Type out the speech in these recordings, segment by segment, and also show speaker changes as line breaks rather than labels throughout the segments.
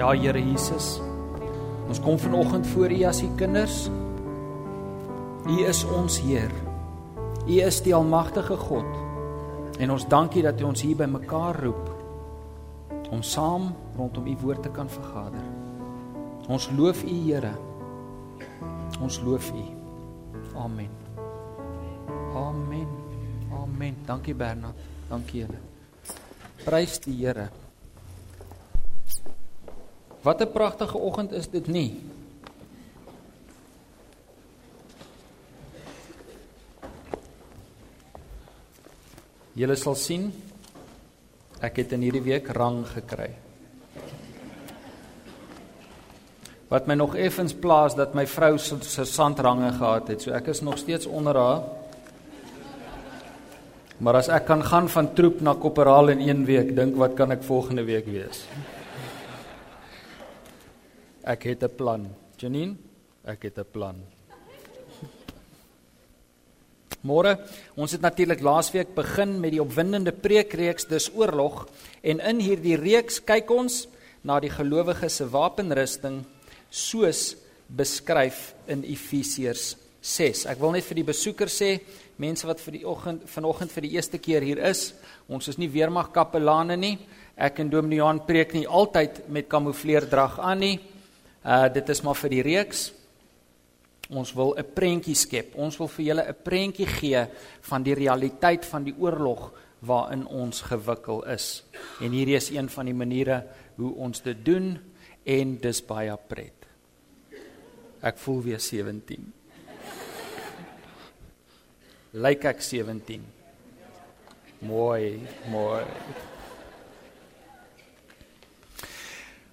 Ja, Here Jesus. Ons kom vanoggend voor U as U kinders. U is ons Heer. U is die almagtige God. En ons dankie dat U ons hier bymekaar roep om saam rondom U woord te kan vergader. Ons loof U, Here. Ons loof U. Amen. Amen. Amen. Dankie Bernard. Dankie julle. Prys die Here. Wat 'n pragtige oggend is dit nie? Julle sal sien ek het in hierdie week rang gekry. Wat my nog effens plaas dat my vrou se sandrange gehad het. So ek is nog steeds onder haar. Maar as ek kan gaan van troep na koperaal in 1 week, dink wat kan ek volgende week wees? Ek het 'n plan. Janine, ek het 'n plan. Môre, ons het natuurlik laasweek begin met die opwindende preekreeks Dis oorlog en in hierdie reeks kyk ons na die gelowiges se wapenrusting soos beskryf in Efesiërs 6. Ek wil net vir die besoekers sê, mense wat vir die oggend vanoggend vir die eerste keer hier is, ons is nie weermag kapelane nie. Ek en Dominee Johan preek nie altyd met kamoufleerdrag aan nie. Uh dit is maar vir die reeks. Ons wil 'n prentjie skep. Ons wil vir julle 'n prentjie gee van die realiteit van die oorlog waarin ons gewikkel is. En hierdie is een van die maniere hoe ons dit doen en dis baie pret. Ek voel weer 17. Lyk ek 17. Mooi, mooi.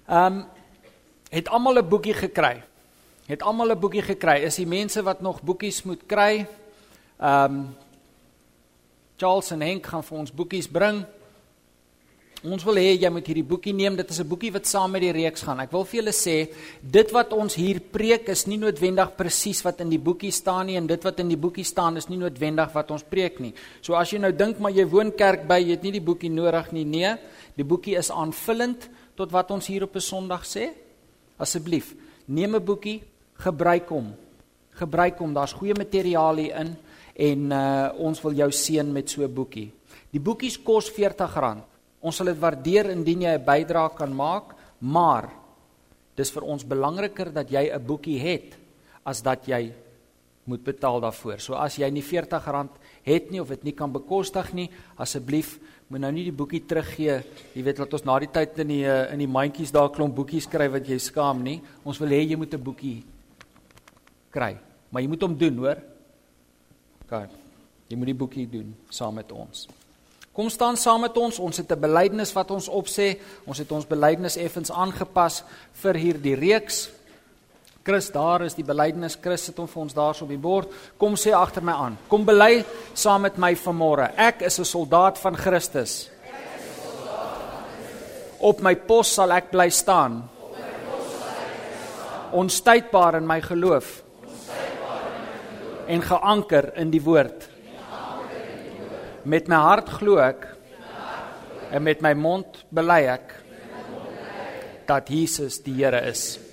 Ehm um, het almal 'n boekie gekry. Het almal 'n boekie gekry. Is die mense wat nog boekies moet kry? Ehm um, Charles en Henk gaan vir ons boekies bring. Ons wil hê jy moet hierdie boekie neem. Dit is 'n boekie wat saam met die reeks gaan. Ek wil vir julle sê, dit wat ons hier preek is nie noodwendig presies wat in die boekie staan nie en dit wat in die boekie staan is nie noodwendig wat ons preek nie. So as jy nou dink maar jy woon kerk by, jy het nie die boekie nodig nie. Nee, die boekie is aanvullend tot wat ons hier op 'n Sondag sê. Asseblief, neem 'n boekie, gebruik hom. Gebruik hom. Daar's goeie materiaal hier in en uh ons wil jou seën met so 'n boekie. Die boekies kos R40. Ons sal dit waardeer indien jy 'n bydrae kan maak, maar dis vir ons belangriker dat jy 'n boekie het as dat jy moet betaal daarvoor. So as jy nie R40 het nie of dit nie kan bekostig nie, asseblief moet nou nie die boekie teruggee. Jy weet dat ons na die tyd in die eh, in die mandjies daar klomp boekies skryf wat jy skaam nie. Ons wil hê jy moet 'n boekie kry, maar jy moet hom doen, hoor? OK. Jy moet die boekie doen saam met ons. Kom staan saam met ons. Ons het 'n belydenis wat ons opsê. Ons het ons belydenis effens aangepas vir hierdie reeks. Chris, daar is die belydenis. Chris sit hom vir ons daar so op die bord. Kom sê agter my aan. Kom bely saam met my vanmôre. Ek is 'n soldaat van Christus. Op my pos sal ek bly staan. Onstuitbaar in my geloof. En geanker in die woord. Met my hart glo ek en met my mond bely ek dat Jesus die Here is.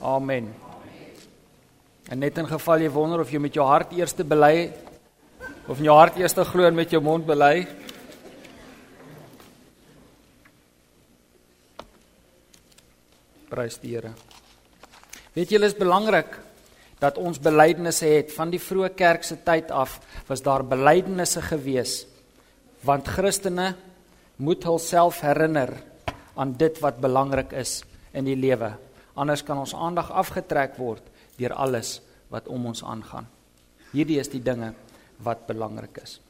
Amen. En net in geval jy wonder of jy met jou hart eers bely of jou hart eers glo en met jou mond bely. Prys die Here. Weet julle is belangrik dat ons belydenisse het van die vroeë kerk se tyd af was daar belydenisse gewees want Christene moet hulself herinner aan dit wat belangrik is in die lewe anders kan ons aandag afgetrek word deur alles wat om ons aangaan hierdie is die dinge wat belangrik is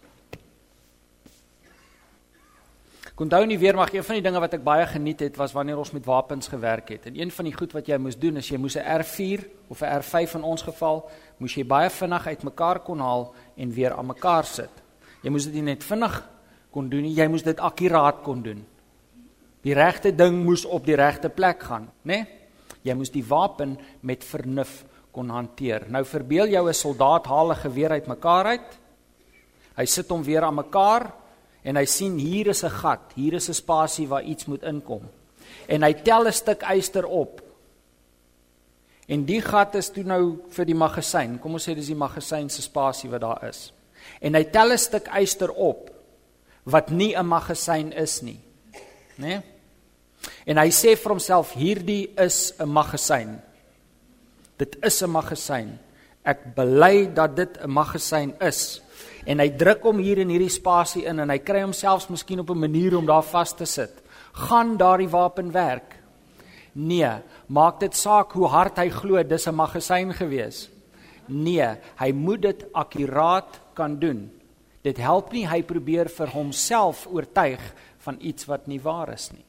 Onthou nie weer maar een van die dinge wat ek baie geniet het was wanneer ons met wapens gewerk het. En een van die goed wat jy moes doen is jy moes 'n R4 of 'n R5 in ons geval, moes jy baie vinnig uitmekaar kon haal en weer aan mekaar sit. Jy moes dit nie net vinnig kon doen nie, jy moes dit akkuraat kon doen. Die regte ding moes op die regte plek gaan, né? Nee? Jy moes die wapen met vernuf kon hanteer. Nou verbeel jou 'n soldaat haal 'n geweer uitmekaar uit. Hy sit hom weer aan mekaar en hy sien hier is 'n gat, hier is 'n spasie waar iets moet inkom. en hy tel 'n stuk yster op. En die gat is toe nou vir die magasyn. Kom ons sê dis die magasyn se spasie wat daar is. En hy tel 'n stuk yster op wat nie 'n magasyn is nie. Né? Nee? En hy sê vir homself hierdie is 'n magasyn. Dit is 'n magasyn. Ek bely dat dit 'n magasyn is. En hy druk hom hier in hierdie spasie in en hy kry homself miskien op 'n manier om daar vas te sit. Gaan daardie wapen werk? Nee, maak dit saak hoe hard hy glo dis 'n magasyn gewees. Nee, hy moet dit akkuraat kan doen. Dit help nie hy probeer vir homself oortuig van iets wat nie waar is nie.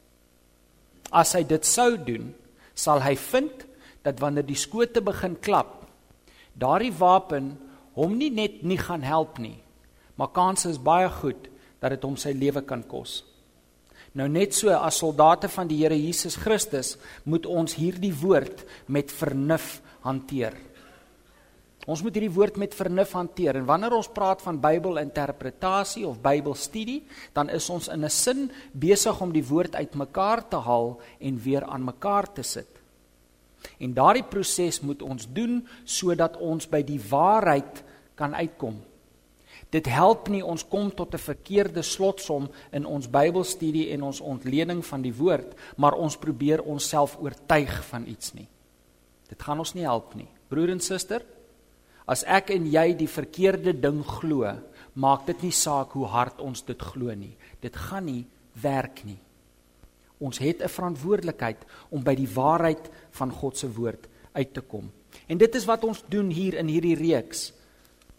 As hy dit sou doen, sal hy vind dat wanneer die skote begin klap, daardie wapen hom nie net nie gaan help nie, maar kans is baie goed dat dit hom sy lewe kan kos. Nou net so as soldate van die Here Jesus Christus moet ons hierdie woord met vernuf hanteer. Ons moet hierdie woord met vernuf hanteer en wanneer ons praat van Bybelinterpretasie of Bybelstudie, dan is ons in 'n sin besig om die woord uitmekaar te haal en weer aan mekaar te sit. En daardie proses moet ons doen sodat ons by die waarheid kan uitkom. Dit help nie ons kom tot 'n verkeerde slotsom in ons Bybelstudie en ons ontleding van die woord, maar ons probeer onsself oortuig van iets nie. Dit gaan ons nie help nie. Broer en suster, As ek en jy die verkeerde ding glo, maak dit nie saak hoe hard ons dit glo nie. Dit gaan nie werk nie. Ons het 'n verantwoordelikheid om by die waarheid van God se woord uit te kom. En dit is wat ons doen hier in hierdie reeks.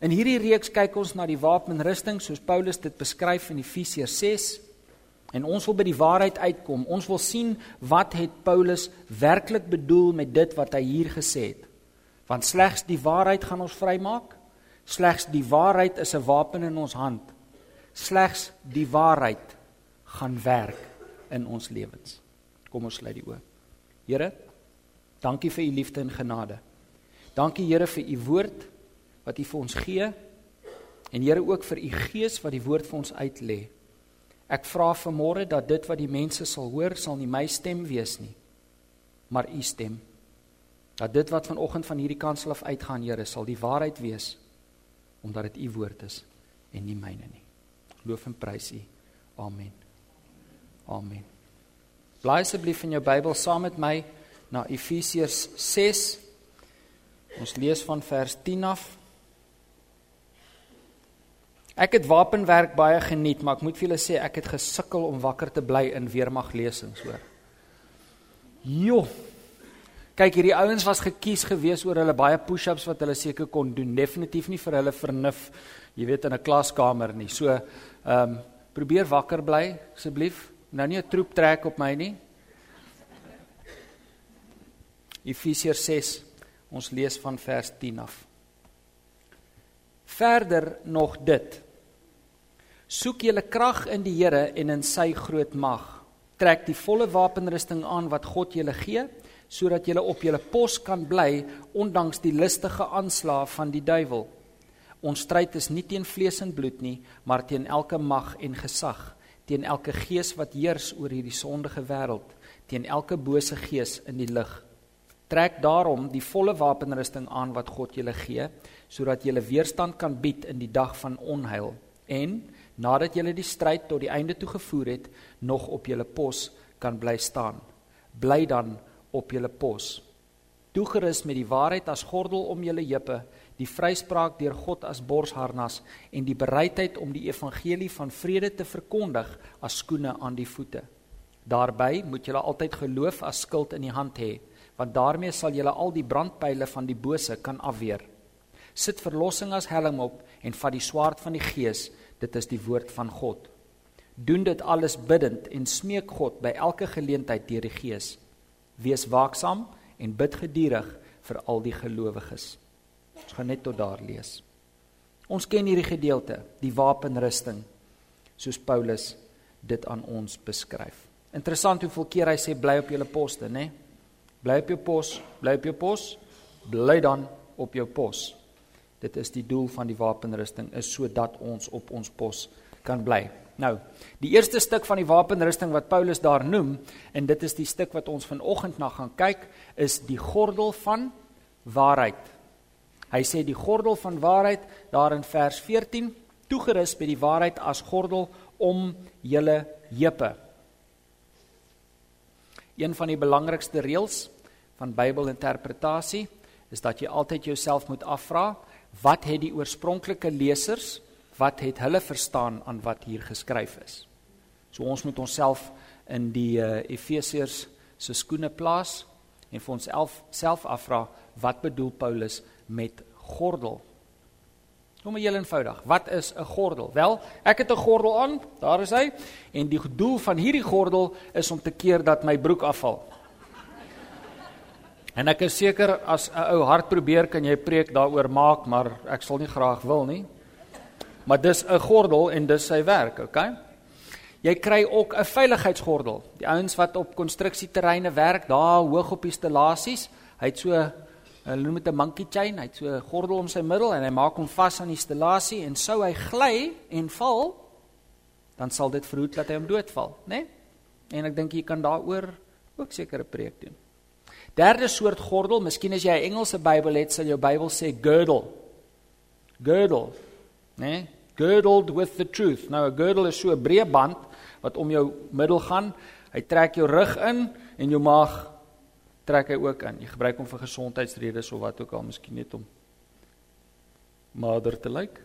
In hierdie reeks kyk ons na die wapenrusting soos Paulus dit beskryf in Efesiërs 6 en ons wil by die waarheid uitkom. Ons wil sien wat het Paulus werklik bedoel met dit wat hy hier gesê het. Want slegs die waarheid gaan ons vrymaak. Slegs die waarheid is 'n wapen in ons hand. Slegs die waarheid gaan werk in ons lewens. Kom ons sluit die oë. Here, dankie vir u liefde en genade. Dankie Here vir u woord wat u vir ons gee. En Here ook vir u gees wat die woord vir ons uitlê. Ek vra vanmôre dat dit wat die mense sal hoor, sal nie my stem wees nie, maar u stem dat dit wat vanoggend van hierdie kansel af uitgaan, Here, sal die waarheid wees omdat dit u woord is en nie myne nie. Loof en prys u. Amen. Amen. Blaai asseblief in jou Bybel saam met my na Efesiërs 6. Ons lees van vers 10 af. Ek het wapenwerk baie geniet, maar ek moet vir julle sê ek het gesukkel om wakker te bly in weermag lesings, hoor. Jo, Kyk, hierdie ouens was gekies gewees oor hulle baie push-ups wat hulle seker kon doen. Definitief nie vir hulle vernuf, jy weet in 'n klaskamer nie. So, ehm um, probeer wakker bly asseblief. Nou nie 'n troep trek op my nie. Efesiërs 6. Ons lees van vers 10 af. Verder nog dit. Soek julle krag in die Here en in sy groot mag. Trek die volle wapenrusting aan wat God julle gee sodat jy op jou pos kan bly ondanks die listige aanslae van die duiwel. Ons stryd is nie teen vlees en bloed nie, maar teen elke mag en gesag, teen elke gees wat heers oor hierdie sondige wêreld, teen elke bose gees in die lig. Trek daarom die volle wapenrusting aan wat God julle gee, sodat julle weerstand kan bied in die dag van onheil en nadat julle die stryd tot die einde toe gevoer het, nog op julle pos kan bly staan. Bly dan op julle pos. Toegerus met die waarheid as gordel om julle heupe, die vryspraak deur God as borsharnas en die bereidheid om die evangelie van vrede te verkondig as skoene aan die voete. Daarby moet julle altyd geloof as skild in die hand hê, want daarmee sal julle al die brandpyle van die bose kan afweer. Sit verlossing as helm op en vat die swaard van die gees, dit is die woord van God. Doen dit alles bidtend en smeek God by elke geleentheid deur die gees. Wees waaksaam en bid gedurig vir al die gelowiges. Ons gaan net tot daar lees. Ons ken hierdie gedeelte, die wapenrusting, soos Paulus dit aan ons beskryf. Interessant hoeveel keer hy sê bly op julle poste, né? Bly op jou pos, bly op jou pos, bly dan op jou pos. Dit is die doel van die wapenrusting is sodat ons op ons pos kan bly. Nou, die eerste stuk van die wapenrusting wat Paulus daar noem en dit is die stuk wat ons vanoggend na gaan kyk, is die gordel van waarheid. Hy sê die gordel van waarheid daar in vers 14, toegerus by die waarheid as gordel om julle heupe. Een van die belangrikste reëls van Bybelinterpretasie is dat jy altyd jouself moet afvra, wat het die oorspronklike lesers, wat het hulle verstaan aan wat hier geskryf is? So ons moet onsself in die uh, Efesiërs se skoene plaas en vir ons self afvra, wat bedoel Paulus met gordel? Kom maar heel eenvoudig. Wat is 'n gordel? Wel, ek het 'n gordel aan, daar is hy, en die doel van hierdie gordel is om te keer dat my broek afval. En ek is seker as 'n ou hart probeer kan jy preek daaroor maak, maar ek sal nie graag wil nie. Maar dis 'n gordel en dis sy werk, okay? Jy kry ook 'n veiligheidsgordel. Die ouens wat op konstruksieterreine werk, daar hoog op die stellasies, hy het so hulle noem dit 'n monkey chain, hy het so 'n gordel om sy middel en hy maak hom vas aan die stellasie en sou hy gly en val, dan sal dit verhoed dat hy hom doodval, né? Nee? En ek dink jy kan daaroor ook sekere preek doen. Derde soort gordel, miskien as jy 'n Engelse Bybel het, sal jou Bybel sê girdle. Girdle, né? Nee? Girdled with the truth. Nou 'n girdle is so 'n breë band wat om jou middel gaan. Hy trek jou rug in en jou maag trek hy ook in. Jy gebruik hom vir gesondheidsredes of wat ook al, miskien net om mader te lyk.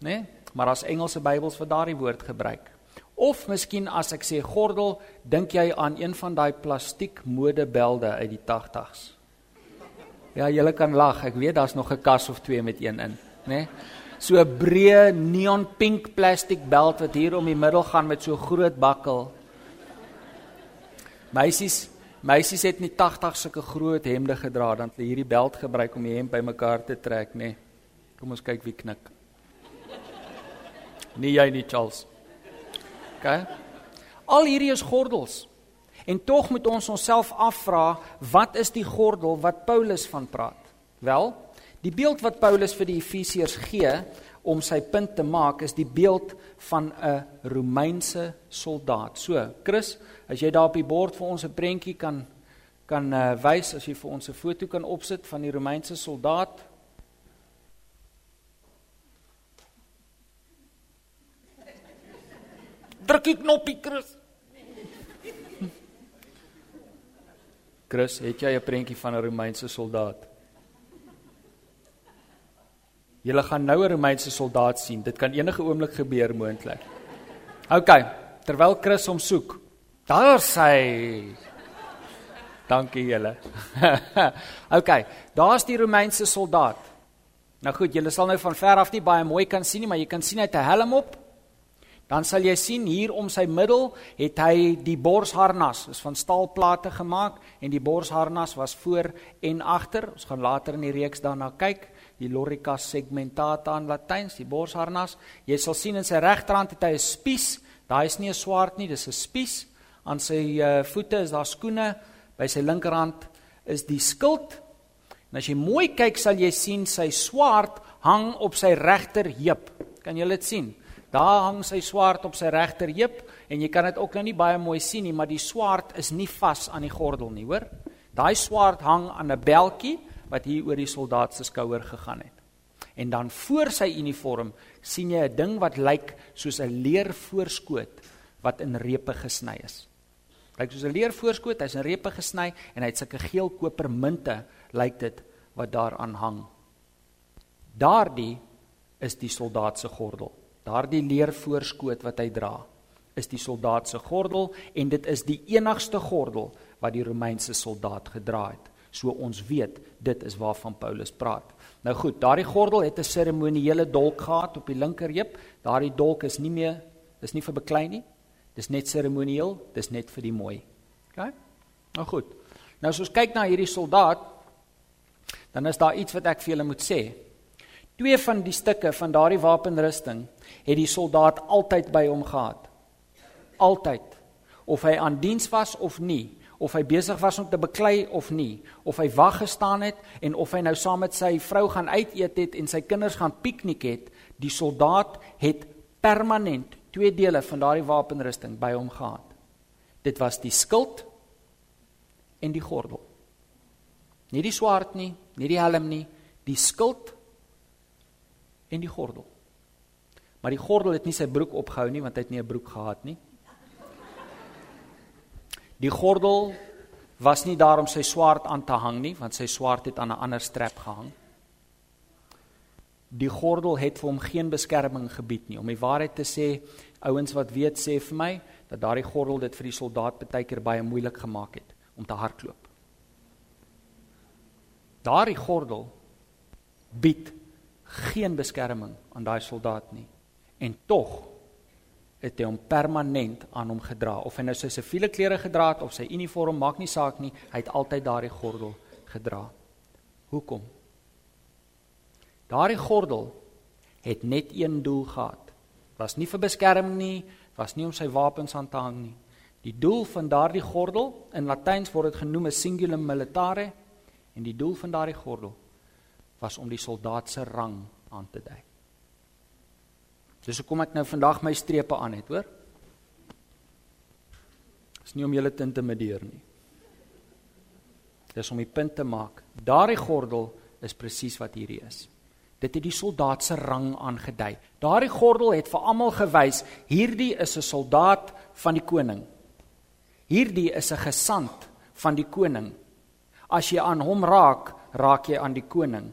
Né? Nee? Maar as Engelse Bybels vir daardie woord gebruik. Of miskien as ek sê gordel, dink jy aan een van daai plastiek modebelde uit die 80s. Ja, jy kan lag. Ek weet daar's nog 'n kas of twee met een in, né? Nee? So 'n breë neon pink plastiek beld wat hier om die middel gaan met so groot bakkel. Meisies, meisies het nie 80 sulke groot hemde gedra dan hulle hierdie beld gebruik om die hemp bymekaar te trek, nê. Nee. Kom ons kyk wie knik. Nie jy nie, Charles. OK. Al hierdie is gordels. En tog moet ons onsself afvra, wat is die gordel wat Paulus van praat? Wel, die beeld wat Paulus vir die Efesiërs gee om sy punt te maak is die beeld van 'n Romeinse soldaat. So, Chris, as jy daar op die bord vir ons 'n prentjie kan kan uh, wys as jy vir ons 'n foto kan opsit van die Romeinse soldaat, druk die knoppie Chris. Chris, het jy 'n prentjie van 'n Romeinse soldaat? Julle gaan nou 'n Romeinse soldaat sien. Dit kan enige oomblik gebeur moontlik. OK, terwyl Chris hom soek. Daar sy. Dankie julle. OK, daar's die Romeinse soldaat. Nou goed, julle sal nou van ver af nie baie mooi kan sien nie, maar jy kan sien hy het 'n helm op dan sal jy sien hier om sy middel het hy die borsharnas, is van staalplate gemaak en die borsharnas was voor en agter. Ons gaan later in die reeks daarna kyk, die lorica segmentata in Latyns, die borsharnas. Jy sal sien in sy regterhand het hy 'n spies. Daai is nie 'n swaard nie, dis 'n spies. Aan sy uh, voete is daar skoene, by sy linkerhand is die skild. En as jy mooi kyk, sal jy sien sy swaard hang op sy regter heup. Kan jy dit sien? Daar hang sy swaard op sy regter heup en jy kan dit ook nou nie baie mooi sien nie, maar die swaard is nie vas aan die gordel nie, hoor? Daai swaard hang aan 'n beltjie wat hier oor die soldaat se skouer gegaan het. En dan voor sy uniform sien jy 'n ding wat lyk soos 'n leer voorskoot wat in repe gesny is. Lyk soos 'n leer voorskoot, hy's in repe gesny en hy het sulke geel koper munte lyk dit wat daaraan hang. Daardie is die soldaat se gordel. Daardie leervoorskoot wat hy dra, is die soldaat se gordel en dit is die enigste gordel wat die Romeinse soldaat gedra het. So ons weet dit is waarvan Paulus praat. Nou goed, daardie gordel het 'n seremoniële dolk gehad op die linkerheup. Daardie dolk is nie meer dis nie vir beklei nie. Dis net seremonieel, dis net vir die mooi. OK? Nou goed. Nou as ons kyk na hierdie soldaat, dan is daar iets wat ek vir julle moet sê. Twee van die stukke van daardie wapenrusting het die soldaat altyd by hom gehad. Altyd. Of hy aan diens was of nie, of hy besig was om te beklei of nie, of hy wag gestaan het en of hy nou saam met sy vrou gaan uit eet het en sy kinders gaan piknik het, die soldaat het permanent twee dele van daardie wapenrusting by hom gehad. Dit was die skild en die gordel. Nie die swaard nie, nie die helm nie, die skild en die gordel. Maar die gordel het nie sy broek opgehou nie want hy het nie 'n broek gehad nie. Die gordel was nie daar om sy swaard aan te hang nie want sy swaard het aan 'n ander strap gehang. Die gordel het vir hom geen beskerming gebied nie. Om die waarheid te sê, ouens wat weet sê vir my dat daardie gordel dit vir die soldaat baie keer baie moeilik gemaak het om te hardloop. Daardie gordel bied geen beskerming aan daai soldaat nie. En tog het hy hom permanent aan hom gedra. Of hy nou sy siviele klere gedra het of sy uniform, maak nie saak nie, hy het altyd daardie gordel gedra. Hoekom? Daardie gordel het net een doel gehad. Was nie vir beskerming nie, was nie om sy wapens aan te hang nie. Die doel van daardie gordel in Latyns word dit genoem 'n singulum militare en die doel van daardie gordel was om die soldaat se rang aan te dui. Dis hoekom ek nou vandag my strepe aan het, hoor? Dis nie om julle te intimideer nie. Dis om die punt te maak. Daardie gordel is presies wat hierdie is. Dit het die soldaat se rang aangedui. Daardie gordel het vir almal gewys hierdie is 'n soldaat van die koning. Hierdie is 'n gesant van die koning. As jy aan hom raak, raak jy aan die koning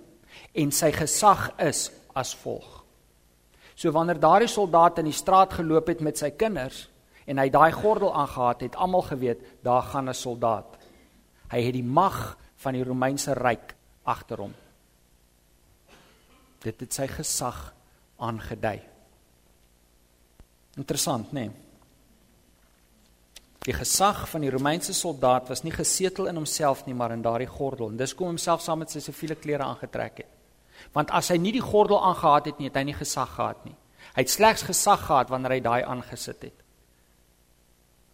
en sy gesag is as volg. So wanneer daardie soldaat in die straat geloop het met sy kinders en hy daai gordel aangetree het, almal geweet daar gaan 'n soldaat. Hy het die mag van die Romeinse ryk agter hom. Dit het sy gesag aangedui. Interessant, né? Nee? Die gesag van die Romeinse soldaat was nie gesetel in homself nie, maar in daardie gordel. En dis kom homself saam met sy siviele klere aangetrek het. Want as hy nie die gordel aangetree het nie, het hy nie gesag gehad nie. Hy het slegs gesag gehad wanneer hy daai aangesit het.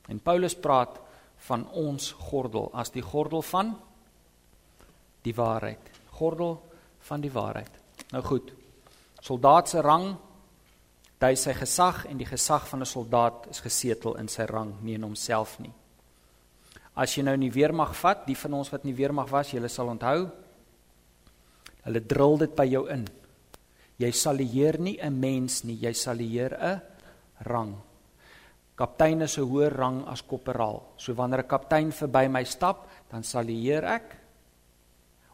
En Paulus praat van ons gordel as die gordel van die waarheid. Gordel van die waarheid. Nou goed. Soldaat se rang Hy sy gesag en die gesag van 'n soldaat is gesetel in sy rang, nie in homself nie. As jy nou in die weermag vat, die van ons wat in die weermag was, julle sal onthou, hulle drill dit by jou in. Jy salieer nie 'n mens nie, jy salieer 'n rang. Kaptein is 'n hoër rang as korporaal. So wanneer 'n kaptein verby my stap, dan salieer ek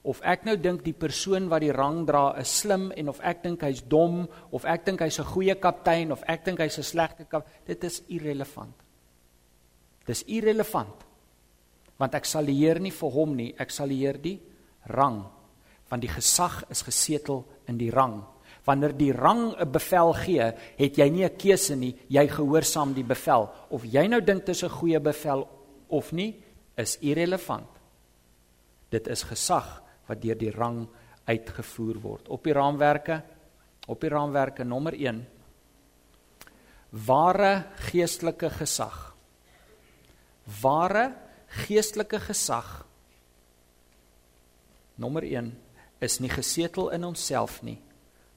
of ek nou dink die persoon wat die rang dra is slim en of ek dink hy's dom of ek dink hy's 'n goeie kaptein of ek dink hy's 'n slegte kap dit is irrelevant. Dis irrelevant. Want ek sal leer nie vir hom nie, ek sal leer die rang. Want die gesag is gesetel in die rang. Wanneer die rang 'n bevel gee, het jy nie 'n keuse nie, jy gehoorsaam die bevel. Of jy nou dink dit is 'n goeie bevel of nie, is irrelevant. Dit is gesag wat deur die rang uitgevoer word. Op die raamwerke, op die raamwerke nommer 1 ware geestelike gesag. Ware geestelike gesag nommer 1 is nie gesetel in onsself nie,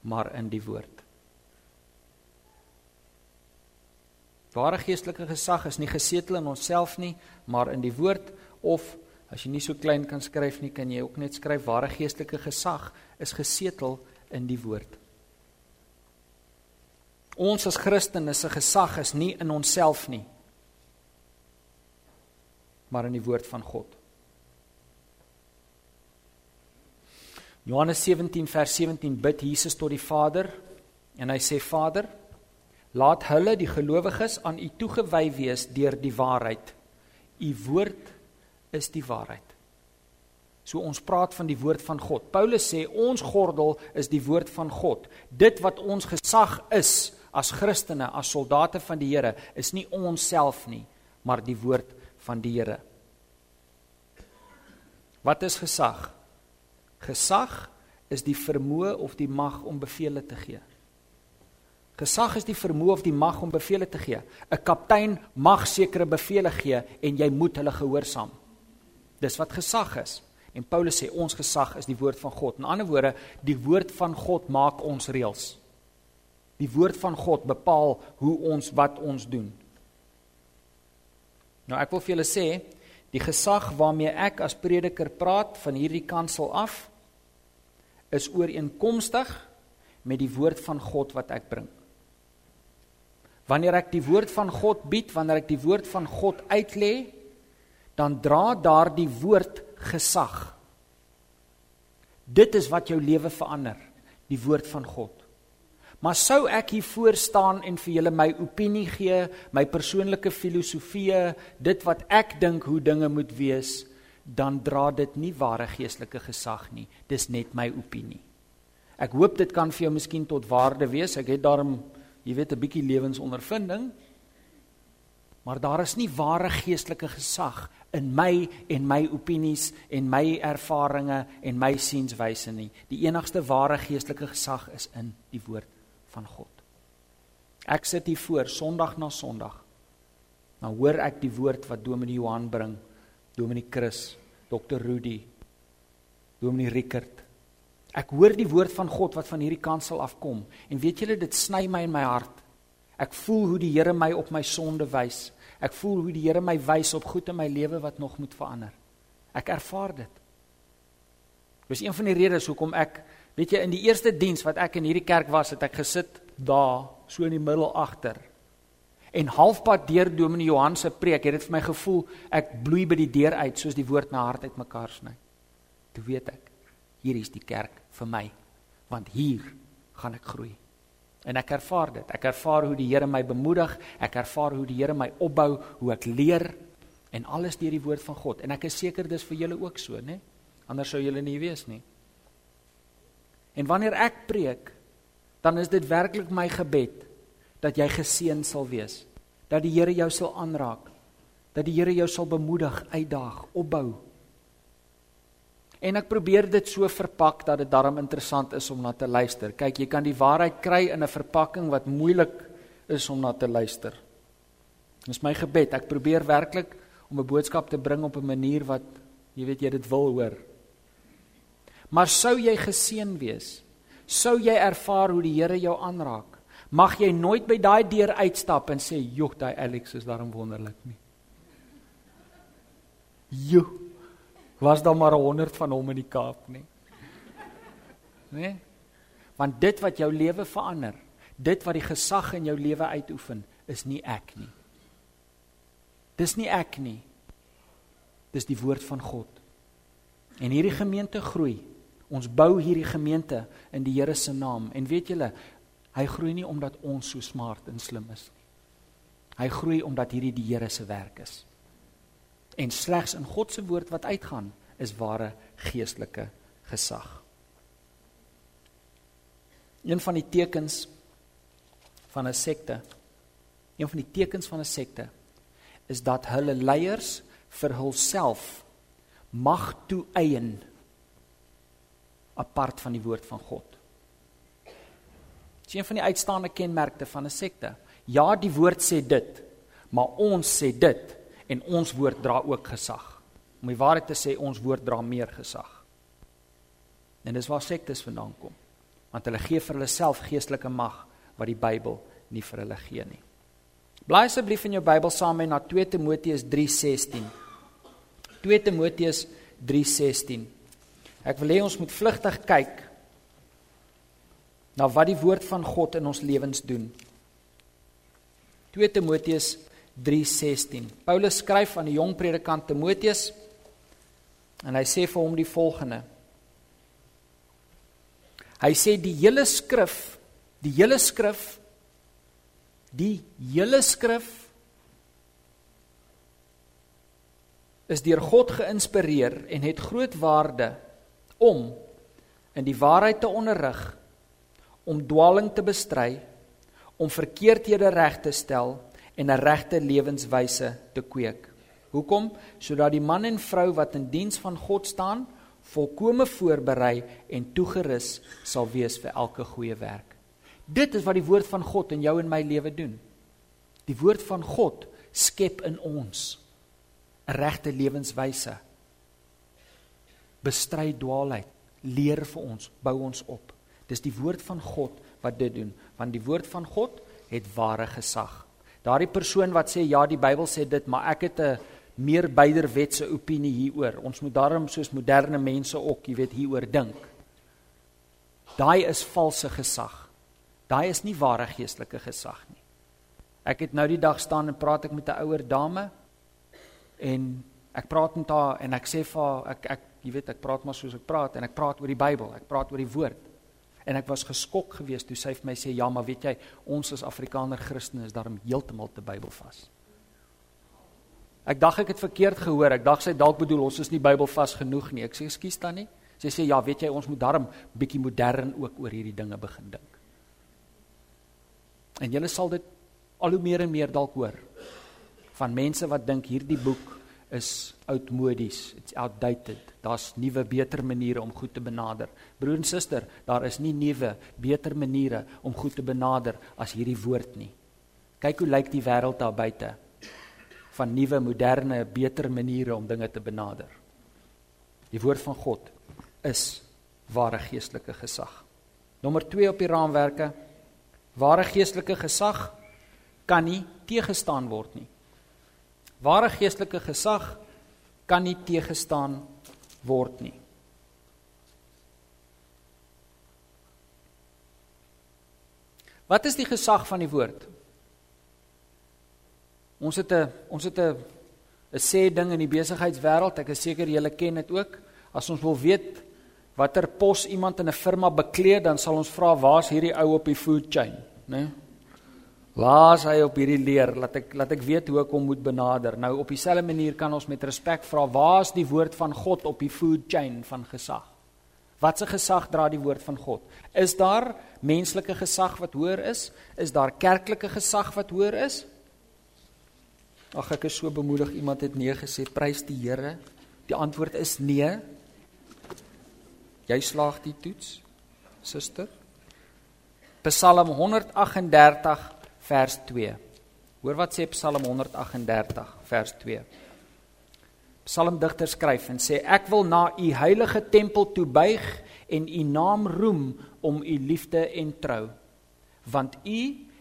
maar in die woord. Ware geestelike gesag is nie gesetel in onsself nie, maar in die woord of As jy nie so klein kan skryf nie, kan jy ook net skryf ware geestelike gesag is gesetel in die woord. Ons as Christene se gesag is nie in onsself nie, maar in die woord van God. Johannes 17 vers 17 bid Jesus tot die Vader en hy sê Vader, laat hulle die gelowiges aan U toegewy wees deur die waarheid. U woord is die waarheid. So ons praat van die woord van God. Paulus sê ons gordel is die woord van God. Dit wat ons gesag is as Christene, as soldate van die Here, is nie ons self nie, maar die woord van die Here. Wat is gesag? Gesag is die vermoë of die mag om bevele te gee. Gesag is die vermoë of die mag om bevele te gee. 'n Kaptein mag sekere bevele gee en jy moet hulle gehoorsaam. Dis wat gesag is. En Paulus sê ons gesag is die woord van God. In ander woorde, die woord van God maak ons reëls. Die woord van God bepaal hoe ons wat ons doen. Nou ek wil vir julle sê, die gesag waarmee ek as prediker praat van hierdie kansel af is ooreenkomstig met die woord van God wat ek bring. Wanneer ek die woord van God bied, wanneer ek die woord van God uitlê, dan dra daardie woord gesag. Dit is wat jou lewe verander, die woord van God. Maar sou ek hier voor staan en vir julle my opinie gee, my persoonlike filosofie, dit wat ek dink hoe dinge moet wees, dan dra dit nie ware geestelike gesag nie. Dis net my opinie. Ek hoop dit kan vir jou miskien tot waarde wees. Ek het daarom, jy weet, 'n bietjie lewensondervinding. Maar daar is nie ware geestelike gesag in my en my opinies en my ervarings en my sienswyse nie. Die enigste ware geestelike gesag is in die woord van God. Ek sit hier voor Sondag na Sondag. Nou hoor ek die woord wat Dominee Johan bring, Dominee Chris, Dr. Rudy, Dominee Rickert. Ek hoor die woord van God wat van hierdie kansel afkom en weet julle dit sny my in my hart. Ek voel hoe die Here my op my sonde wys. Ek voel hoe die Here my wys op goed in my lewe wat nog moet verander. Ek ervaar dit. Dis een van die redes hoekom ek, weet jy, in die eerste diens wat ek in hierdie kerk was, het ek gesit daar, so in die middel agter. En halfpad deur Dominee Johan se preek, het dit vir my gevoel ek bloei by die deur uit soos die woord my hart uitmekaar sny. Toe weet ek, hier is die kerk vir my want hier gaan ek groei. En ek ervaar dit. Ek ervaar hoe die Here my bemoedig, ek ervaar hoe die Here my opbou, hoe ek leer en alles deur die woord van God. En ek is seker dis vir julle ook so, né? Anders sou julle nie weet nie. En wanneer ek preek, dan is dit werklik my gebed dat jy geseën sal wees, dat die Here jou sal aanraak, dat die Here jou sal bemoedig, uitdaag, opbou En ek probeer dit so verpak dat dit darm interessant is om na te luister. Kyk, jy kan die waarheid kry in 'n verpakking wat moeilik is om na te luister. Dis my gebed. Ek probeer werklik om 'n boodskap te bring op 'n manier wat jy weet jy dit wil hoor. Maar sou jy geseën wees? Sou jy ervaar hoe die Here jou aanraak? Mag jy nooit by daai deur uitstap en sê, "Jog, daai Alex is daarom wonderlik nie." Joe was daar maar 100 van hom in die Kaap nie. Né? Nee? Want dit wat jou lewe verander, dit wat die gesag in jou lewe uitoefen, is nie ek nie. Dis nie ek nie. Dis die woord van God. En hierdie gemeente groei. Ons bou hierdie gemeente in die Here se naam. En weet julle, hy groei nie omdat ons so smart en slim is nie. Hy groei omdat hierdie die Here se werk is en slegs in God se woord wat uitgaan is ware geestelike gesag. Een van die tekens van 'n sekte, een van die tekens van 'n sekte is dat hulle leiers vir hulself mag toeëien apart van die woord van God. Dit is een van die uitstaande kenmerke van 'n sekte. Ja, die woord sê dit, maar ons sê dit en ons woord dra ook gesag. Om die waarheid te sê, ons woord dra meer gesag. En dis waar sektes vandaan kom. Want hulle gee vir hulle self geestelike mag wat die Bybel nie vir hulle gee nie. Blaai asseblief in jou Bybel saam met na 2 Timoteus 3:16. 2 Timoteus 3:16. Ek wil hê ons moet vlugtig kyk na wat die woord van God in ons lewens doen. 2 Timoteus 3:16. Paulus skryf aan die jong predikant Timoteus en hy sê vir hom die volgende. Hy sê die hele skrif, die hele skrif, die hele skrif is deur God geïnspireer en het groot waarde om in die waarheid te onderrig, om dwaaling te bestry, om verkeerdhede reg te stel en 'n regte lewenswyse te kweek. Hoekom? Sodat die man en vrou wat in diens van God staan, volkome voorberei en toegerus sal wees vir elke goeie werk. Dit is wat die woord van God in jou en my lewe doen. Die woord van God skep in ons 'n regte lewenswyse. Bestry dwaalheid, leer vir ons, bou ons op. Dis die woord van God wat dit doen, want die woord van God het ware gesag. Daardie persoon wat sê ja, die Bybel sê dit, maar ek het 'n meer byderwetse opinie hieroor. Ons moet daarom soos moderne mense ook, jy weet, hieroor dink. Daai is valse gesag. Daai is nie ware geestelike gesag nie. Ek het nou die dag staan en praat ek met 'n ouer dame en ek praat met haar en ek sê vir haar ek ek jy weet ek praat maar soos ek praat en ek praat oor die Bybel, ek praat oor die woord. En ek was geskok geweest toe sy vir my sê ja, maar weet jy, ons as Afrikaner Christene is daarom heeltemal te Bybelvas. Ek dink ek het verkeerd gehoor. Ek dink sy dalk bedoel ons is nie Bybelvas genoeg nie. Ek sê ekskuus dan nie. Sy sê ja, weet jy, ons moet darm bietjie modern ook oor hierdie dinge begin dink. En julle sal dit al hoe meer en meer dalk hoor van mense wat dink hierdie boek is oudmodies, it's outdated. Daar's nuwe, beter maniere om goed te benader. Broer en suster, daar is nie nuwe, beter maniere om goed te benader as hierdie woord nie. Kyk hoe lyk die wêreld daar buite van nuwe, moderne, beter maniere om dinge te benader. Die woord van God is ware geestelike gesag. Nommer 2 op die raamwerke. Ware geestelike gesag kan nie teëgestaan word nie. Ware geestelike gesag kan nie teëgestaan word nie. Wat is die gesag van die woord? Ons het 'n ons het 'n 'n sê ding in die besigheidswêreld. Ek is seker julle ken dit ook. As ons wil weet watter pos iemand in 'n firma bekleed, dan sal ons vra waar's hierdie ou op die food chain, né? Nee? Waar's hy op hierdie leer? Laat ek laat ek weet hoe ek hom moet benader. Nou op dieselfde manier kan ons met respek vra waar's die woord van God op die food chain van gesag? Watse gesag dra die woord van God? Is daar menslike gesag wat hoër is? Is daar kerklike gesag wat hoër is? Ag ek is so bemoedig iemand het nee gesê prys die Here. Die antwoord is nee. Jy slaag die toets, suster. Psalm 138 vers 2. Hoor wat sê Psalm 138 vers 2. Psalmdigter skryf en sê ek wil na u heilige tempel toe buig en u naam roem om u liefde en trou want u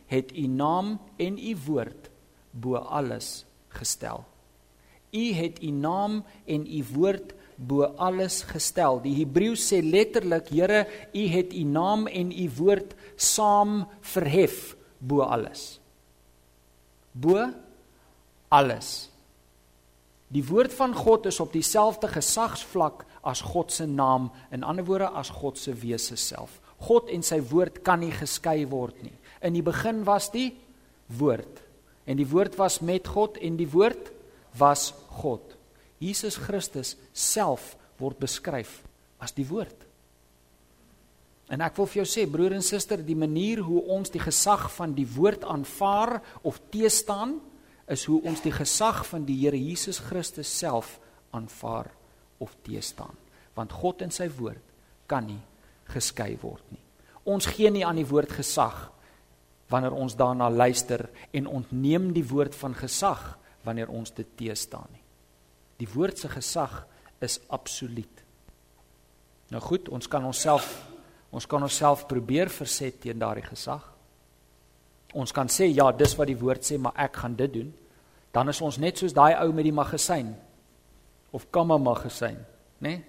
het u naam en u woord bo alles gestel. U het u naam en u woord bo alles gestel. Die Hebreëus sê letterlik, Here, u het u naam en u woord saam verhef bo alles. Bo alles. Die woord van God is op dieselfde gesagsvlak as God se naam, in ander woorde as God se wese self. God en sy woord kan nie geskei word nie. In die begin was die woord En die woord was met God en die woord was God. Jesus Christus self word beskryf as die woord. En ek wil vir jou sê broer en suster, die manier hoe ons die gesag van die woord aanvaar of teestaan is hoe ons die gesag van die Here Jesus Christus self aanvaar of teestaan. Want God en sy woord kan nie geskei word nie. Ons gee nie aan die woord gesag wanneer ons daarna luister en ontneem die woord van gesag wanneer ons dit teestaan nie. Die woord se gesag is absoluut. Nou goed, ons kan onsself ons kan onsself probeer verset teen daardie gesag. Ons kan sê ja, dis wat die woord sê, maar ek gaan dit doen. Dan is ons net soos daai ou met die magasyn of kamma magasyn, né? Nee?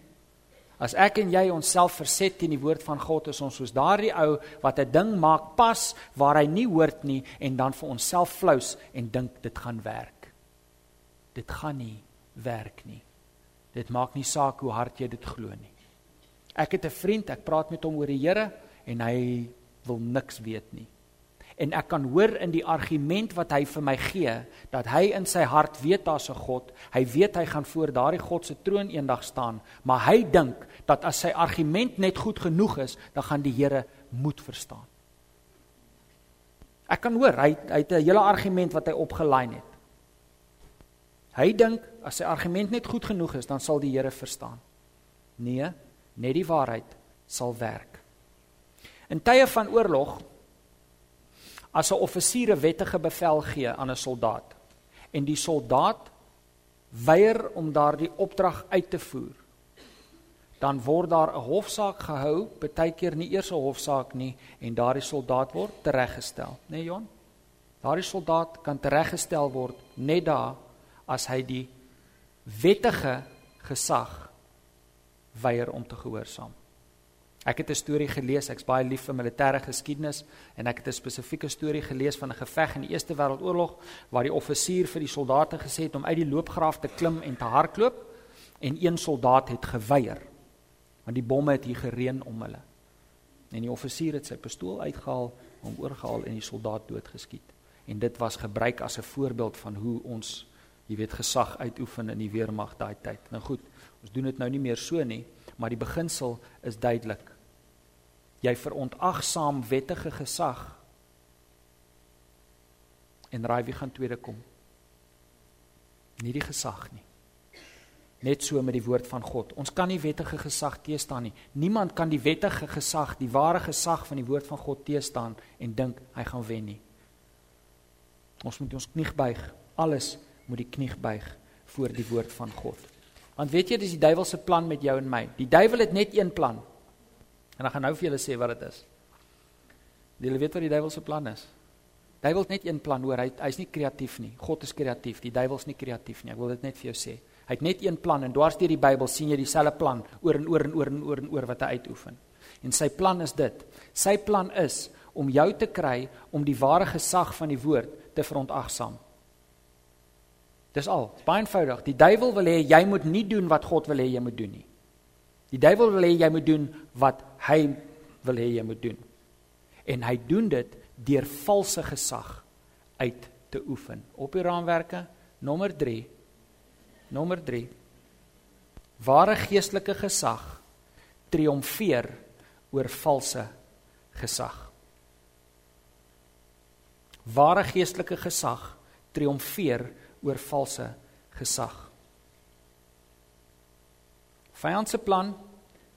As ek en jy onsself verset teen die woord van God, is ons soos daardie ou wat 'n ding maak pas waar hy nie hoort nie en dan vir onsself flous en dink dit gaan werk. Dit gaan nie werk nie. Dit maak nie saak hoe hard jy dit glo nie. Ek het 'n vriend, ek praat met hom oor die Here en hy wil niks weet nie en ek kan hoor in die argument wat hy vir my gee dat hy in sy hart weet daar's 'n God. Hy weet hy gaan voor daardie God se troon eendag staan, maar hy dink dat as sy argument net goed genoeg is, dan gaan die Here moet verstaan. Ek kan hoor hy hy het 'n hele argument wat hy opgelyn het. Hy dink as sy argument net goed genoeg is, dan sal die Here verstaan. Nee, net die waarheid sal werk. In tye van oorlog as 'n offisier 'n wettige bevel gee aan 'n soldaat en die soldaat weier om daardie opdrag uit te voer dan word daar 'n hofsaak gehou, baie keer nie eers 'n hofsaak nie en daardie soldaat word tereggestel, né nee, Jon? Daardie soldaat kan tereggestel word net daar as hy die wettige gesag weier om te gehoorsaam. Ek het 'n storie gelees, ek's baie lief vir militêre geskiedenis en ek het 'n spesifieke storie gelees van 'n geveg in die Eerste Wêreldoorlog waar die offisier vir die soldate gesê het om uit die loopgraaf te klim en te hardloop en een soldaat het geweier want die bomme het hier gereën om hulle. En die offisier het sy pistool uitgehaal, hom oorgehaal en die soldaat doodgeskiet. En dit was gebruik as 'n voorbeeld van hoe ons, jy weet, gesag uitoefen in die weermag daai tyd. Nou goed, ons doen dit nou nie meer so nie, maar die beginsel is duidelik. Jy verontagsaam wettige gesag. En raai wie gaan tweede kom. Nie die gesag nie. Net so met die woord van God. Ons kan nie wettige gesag teestaan nie. Niemand kan die wettige gesag die ware gesag van die woord van God teestaan en dink hy gaan wen nie. Ons moet ons knie buig alles moet die knie buig voor die woord van God want weet jy dis die duiwel se plan met jou en my die duiwel het net een plan En ek gaan nou vir julle sê wat dit is. Julle weet wat die duiwel se plan is. Duiwel het net een plan hoor, hy hy's nie kreatief nie. God is kreatief, die duiwel's nie kreatief nie. Ek wil dit net vir jou sê. Hy het net een plan en dwars deur die Bybel sien jy dieselfde plan oor en oor en oor en oor en oor wat hy uitoefen. En sy plan is dit. Sy plan is om jou te kry om die ware gesag van die woord te verontagsaam. Dis al. Baie eenvoudig. Die duiwel wil hê jy moet nie doen wat God wil hê jy moet doen nie. Die duiwel wil hê jy moet doen wat hy wil hê jy moet doen. En hy doen dit deur valse gesag uit te oefen. Op die raamwerke nommer 3. Nommer 3. Ware geestelike gesag triomfeer oor valse gesag. Ware geestelike gesag triomfeer valse gesag. Vyand se plan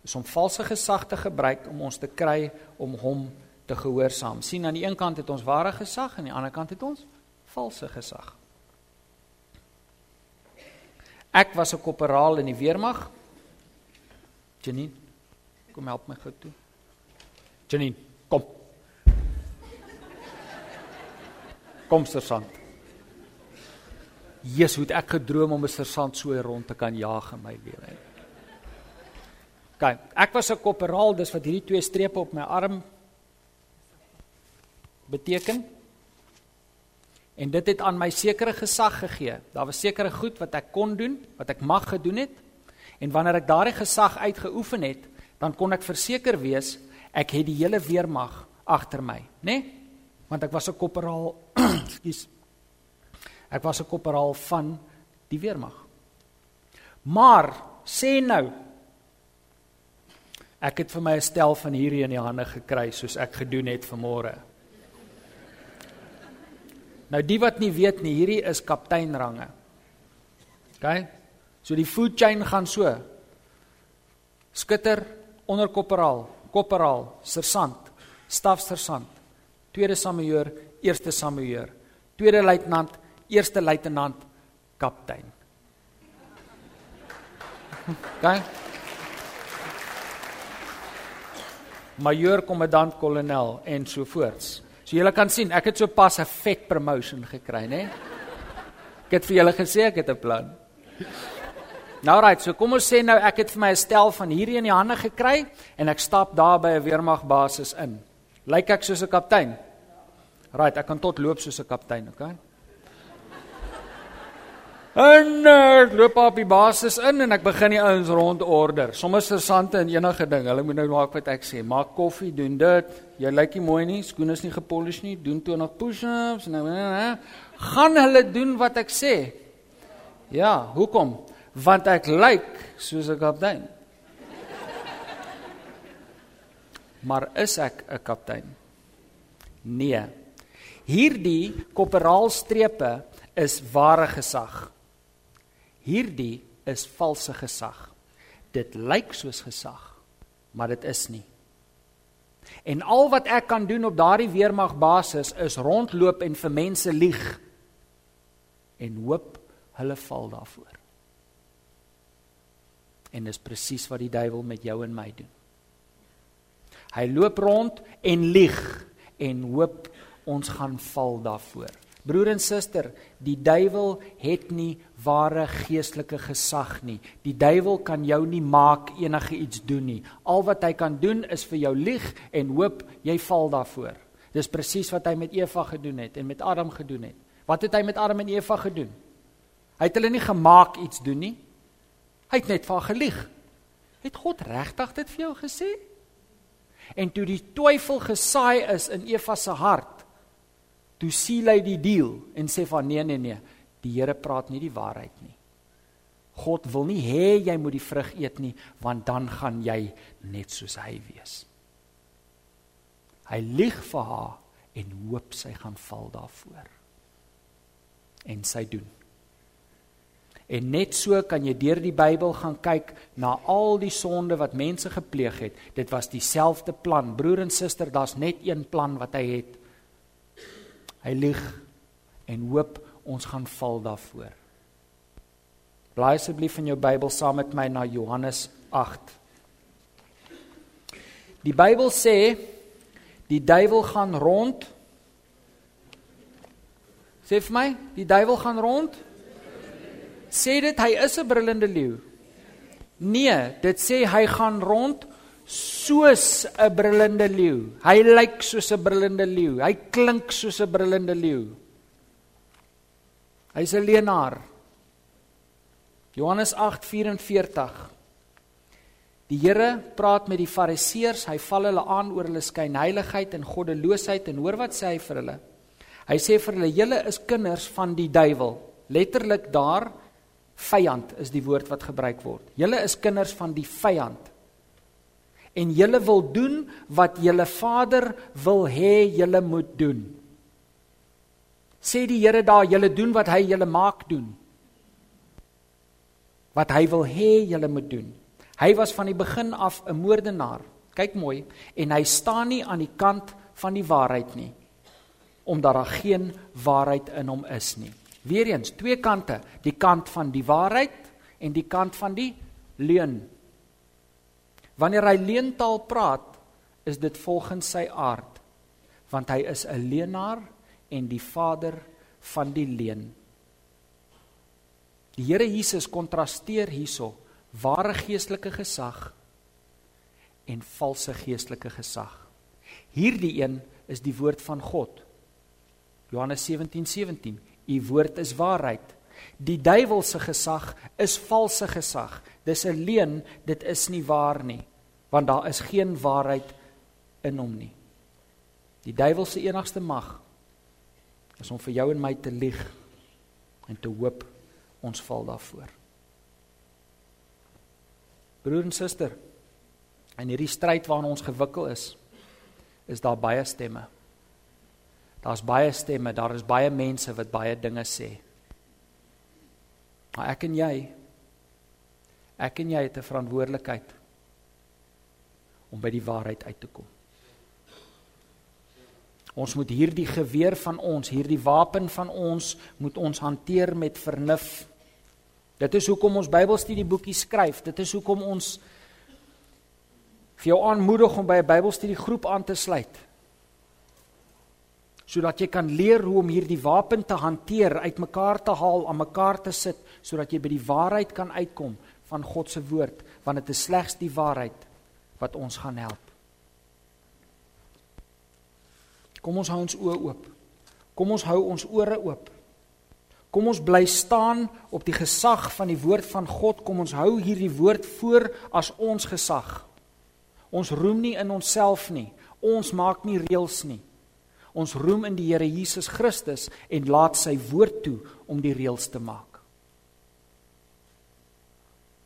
is om valse gesag te gebruik om ons te kry om hom te gehoorsaam. sien aan die een kant het ons ware gesag en aan die ander kant het ons valse gesag. Ek was 'n korporaal in die weermag. Janine, kom help my gou toe. Janine, kom. Kom sersant. Jesus, hoe het ek gedroom om 'n sersant so rond te kan jaag in my lewe. OK, ek was 'n korporaal, dis wat hierdie twee strepe op my arm beteken. En dit het aan my sekere gesag gegee. Daar was sekere goed wat ek kon doen, wat ek mag gedoen het. En wanneer ek daardie gesag uitgeoefen het, dan kon ek verseker wees ek het die hele weermag agter my, né? Nee? Want ek was 'n korporaal, ekskuus. Ek was 'n korporaal van die weermag. Maar sê nou, Ek het vir my 'n stel van hierdie in die hande gekry soos ek gedoen het vanmôre. Nou die wat nie weet nie, hierdie is kapteinrange. OK? So die food chain gaan so. Skutter, onderkorporaal, korporaal, sersant, stafsersant, tweede samejeur, eerste samejeur, tweede luitenant, eerste luitenant, kaptein. OK? majoor, kommandant, kolonel en so voorts. So julle kan sien, ek het so pas 'n vet promotion gekry, né? Ek het vir julle gesê ek het 'n plan. Nou right, so kom ons sê nou ek het vir my 'n stel van hierdie in die hande gekry en ek stap daar by 'n weermagbasis in. Lyk ek soos 'n kaptein? Right, ek kan tot loop soos 'n kaptein, okay? En ek loop op die basis in en ek begin die ouens rondorder. Sommige sersante en enige ding. Hulle moet nou maak wat ek sê. Maak koffie, doen dit. Jy lyk nie mooi nie. Skoene is nie gepolish nie. Doen toe nog push-ups. Nou, uh, gaan hulle doen wat ek sê. Ja, hoekom? Want ek lyk soos 'n kaptein. Maar is ek 'n kaptein? Nee. Hierdie korporaalstrepe is ware gesag. Hierdie is valse gesag. Dit lyk soos gesag, maar dit is nie. En al wat ek kan doen op daardie weermagbasis is rondloop en vir mense lieg en hoop hulle val daarvoor. En dis presies wat die duiwel met jou en my doen. Hy loop rond en lieg en hoop ons gaan val daarvoor. Broer en suster, die duiwel het nie ware geestelike gesag nie. Die duiwel kan jou nie maak enige iets doen nie. Al wat hy kan doen is vir jou lieg en hoop jy val daarvoor. Dis presies wat hy met Eva gedoen het en met Adam gedoen het. Wat het hy met Adam en Eva gedoen? Hy het hulle nie gemaak iets doen nie. Hy het net vir haar gelieg. Het God regtig dit vir jou gesê? En toe die twyfel gesaai is in Eva se hart, toe sien hy die deal en sê van nee nee nee, die Here praat nie die waarheid nie. God wil nie hê jy moet die vrug eet nie, want dan gaan jy net soos hy wees. Hy lieg vir haar en hoop sy gaan val daarvoor. En sy doen. En net so kan jy deur die Bybel gaan kyk na al die sonde wat mense gepleeg het. Dit was dieselfde plan. Broer en suster, daar's net een plan wat hy het. Hy lieg en hoop ons gaan val daarvoor. Blaai asseblief in jou Bybel saam met my na Johannes 8. Die Bybel sê die duiwel gaan rond. Sê vir my, die duiwel gaan rond sê dit hy is 'n brullende leeu? Nee, dit sê hy gaan rond soos 'n brullende leeu. Hy lyk soos 'n brullende leeu. Hy klink soos 'n brullende leeu. Hy's 'n leenaar. Johannes 8:44 Die Here praat met die Fariseërs, hy val hulle aan oor hulle skynheiligheid en goddeloosheid en hoor wat sê hy vir hulle? Hy sê vir hulle: "Julle is kinders van die duiwel." Letterlik daar vyand is die woord wat gebruik word. Julle is kinders van die vyand. En julle wil doen wat julle Vader wil hê julle moet doen. Sê die Here daar, julle doen wat hy julle maak doen. Wat hy wil hê julle moet doen. Hy was van die begin af 'n moordenaar. Kyk mooi en hy staan nie aan die kant van die waarheid nie omdat daar geen waarheid in hom is nie. Weereens twee kante, die kant van die waarheid en die kant van die leuen. Wanneer hy leentaal praat, is dit volgens sy aard, want hy is 'n leenaar en die vader van die leuen. Die Here Jesus kontrasteer hierso ware geestelike gesag en valse geestelike gesag. Hierdie een is die woord van God. Johannes 17:17 17, U woord is waarheid. Die duiwel se gesag is valse gesag. Dis 'n leuen, dit is nie waar nie, want daar is geen waarheid in hom nie. Die duiwel se enigste mag is om vir jou en my te lieg en te hoop ons val daarvoor. Broer en suster, in hierdie stryd waarin ons gewikkel is, is daar baie stemme. Daar's baie stemme, daar is baie mense wat baie dinge sê. Maar ek en jy ek en jy het 'n verantwoordelikheid om by die waarheid uit te kom. Ons moet hierdie geweer van ons, hierdie wapen van ons, moet ons hanteer met vernuf. Dit is hoekom ons Bybelstudieboekie skryf. Dit is hoekom ons vir jou aanmoedig om by 'n Bybelstudiegroep aan te sluit sodat jy kan leer hoe om hierdie wapen te hanteer, uitmekaar te haal, aan mekaar te sit, sodat jy by die waarheid kan uitkom van God se woord, want dit is slegs die waarheid wat ons gaan help. Kom ons hou ons oë oop. Kom ons hou ons ore oop. Kom ons bly staan op die gesag van die woord van God. Kom ons hou hierdie woord voor as ons gesag. Ons roem nie in onsself nie. Ons maak nie reëls nie. Ons roem in die Here Jesus Christus en laat sy woord toe om die reëls te maak.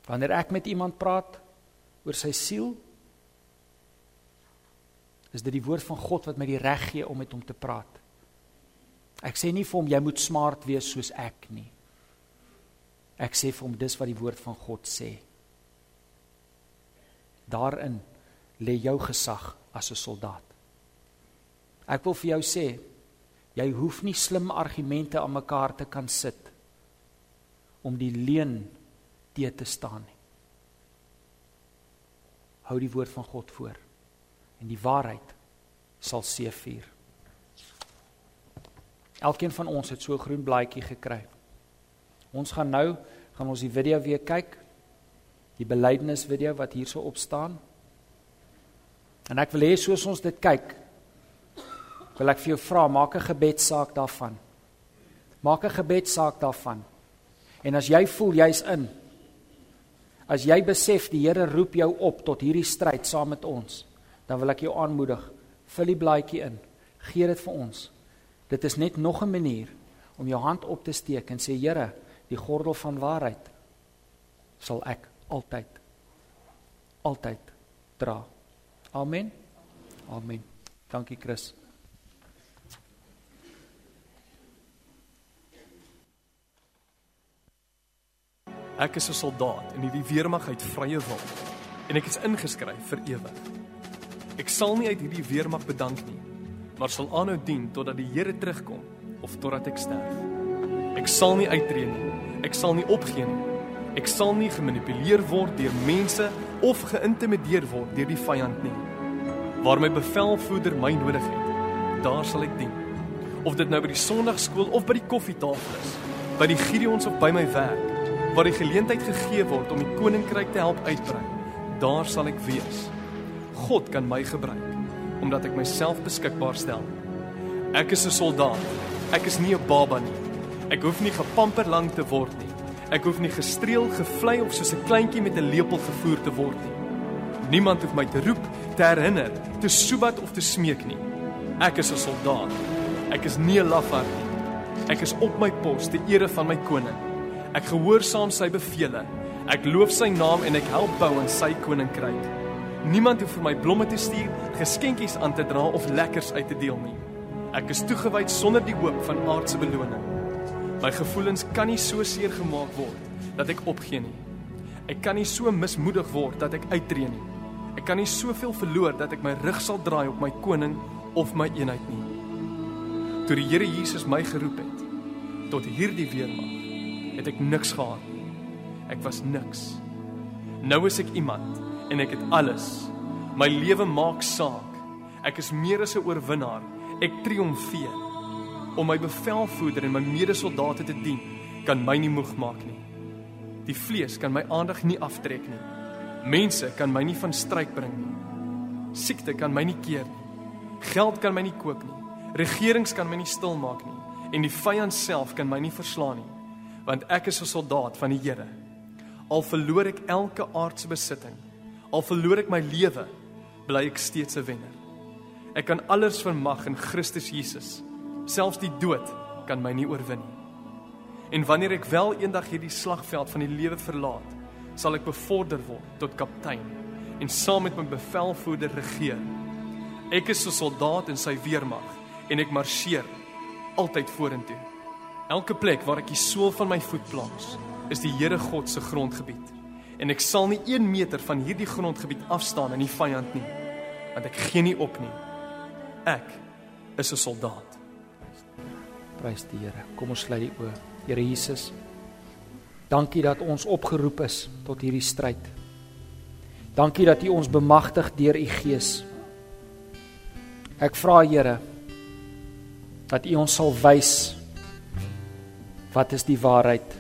Wanneer ek met iemand praat oor sy siel, is dit die woord van God wat my die reg gee om met hom te praat. Ek sê nie vir hom jy moet smart wees soos ek nie. Ek sê vir hom dis wat die woord van God sê. Daarin lê jou gesag as 'n soldaat. Ek wil vir jou sê, jy hoef nie slim argumente aan mekaar te kan sit om die leuen te te staan nie. hou die woord van God voor. En die waarheid sal seëvier. Elkeen van ons het so 'n groen blaadjie gekry. Ons gaan nou gaan ons die video weer kyk. Die belydenis video wat hierso op staan. En ek wil hê soos ons dit kyk, wil ek vir jou vra, maak 'n gebedsaak daarvan. Maak 'n gebedsaak daarvan. En as jy voel jy's in, as jy besef die Here roep jou op tot hierdie stryd saam met ons, dan wil ek jou aanmoedig, vul die blaadjie in. Gee dit vir ons. Dit is net nog 'n manier om jou hand op te steek en sê Here, die gordel van waarheid sal ek altyd altyd dra. Amen. Amen. Dankie Chris.
Ek is 'n soldaat in hierdie weermag uit vrye wil en ek is ingeskryf vir ewig. Ek sal nie uit hierdie weermag bedank nie, maar sal aanhou dien totdat die Here terugkom of totdat ek sterf. Ek sal nie uittreë nie. Ek sal nie opgee nie. Ek sal nie gemanipuleer word deur mense of geïntimideer word deur die vyand nie. Waar my bevelvoerder my nodig het, daar sal ek dien. Of dit nou by die Sondagskool of by die koffietafel is, by die Gideons of by my werk, waar die geleentheid gegee word om die koninkryk te help uitbrei, daar sal ek wees. God kan my gebruik omdat ek myself beskikbaar stel. Ek is 'n soldaat. Ek is nie 'n baba nie. Ek hoef nie gepamper lank te word nie. Ek hoef nie gestreel, gevlei of soos 'n kleintjie met 'n lepel gevoer te word nie. Niemand hoef my te roep, te herinner, te soebat of te smeek nie. Ek is 'n soldaat. Ek is nie 'n lafaard nie. Ek is op my pos te ere van my koning. Ek gehoorsaam sy bevele. Ek loof sy naam en ek help bou aan sy koninkryk. Niemand hoef vir my blomme te stuur, geskenkies aan te dra of lekkers uit te deel nie. Ek is toegewyd sonder die hoop van aardse beloning. My gevoelens kan nie so seer gemaak word dat ek opgee nie. Ek kan nie so mismoedig word dat ek uittreë nie. Ek kan nie soveel verloor dat ek my rug sal draai op my koning of my eenheid nie. Toe die Here Jesus my geroep het tot hierdie weermag, het ek niks gehad nie. Ek was niks. Nou is ek iemand en ek het alles. My lewe maak saak. Ek is meer as 'n oorwinnaar. Ek triomfeer. Om my bevelvoerder en my medesoldate te dien, kan my nie moeg maak nie. Die vlees kan my aandag nie aftrek nie. Mense kan my nie van stryk bring nie. Siekte kan my nie keer nie. Geld kan my nie koop nie. Regerings kan my nie stil maak nie en die vyand self kan my nie verslaan nie, want ek is 'n soldaat van die Here. Al verloor ek elke aardse besitting, al verloor ek my lewe, bly ek steeds 'n wenner. Ek kan alles vermag in Christus Jesus. Selfs die dood kan my nie oorwin nie. En wanneer ek wel eendag hierdie slagveld van die lewe verlaat, sal ek bevorder word tot kaptein en saam met my bevelvoerder regeer. Ek is 'n soldaat in sy weermag en ek marseer altyd vorentoe. Elke plek waar ek die sool van my voet plaas, is die Here God se grondgebied. En ek sal nie 1 meter van hierdie grondgebied afstaan in die vyand nie, want ek gee nie op nie. Ek is 'n soldaat.
Prys die Here. Kom ons sluit die oë. Here Jesus, dankie dat ons opgeroep is tot hierdie stryd. Dankie dat U ons bemagtig deur U Gees. Ek vra Here dat U ons sal wys wat is die waarheid?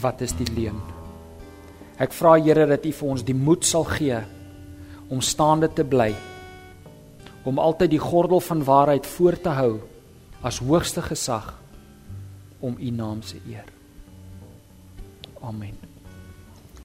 Wat is die leuen? Ek vra Here dat U vir ons die moed sal gee om staande te bly. Om altyd die gordel van waarheid voor te hou as hoogste gesag om U naam se eer. Amen.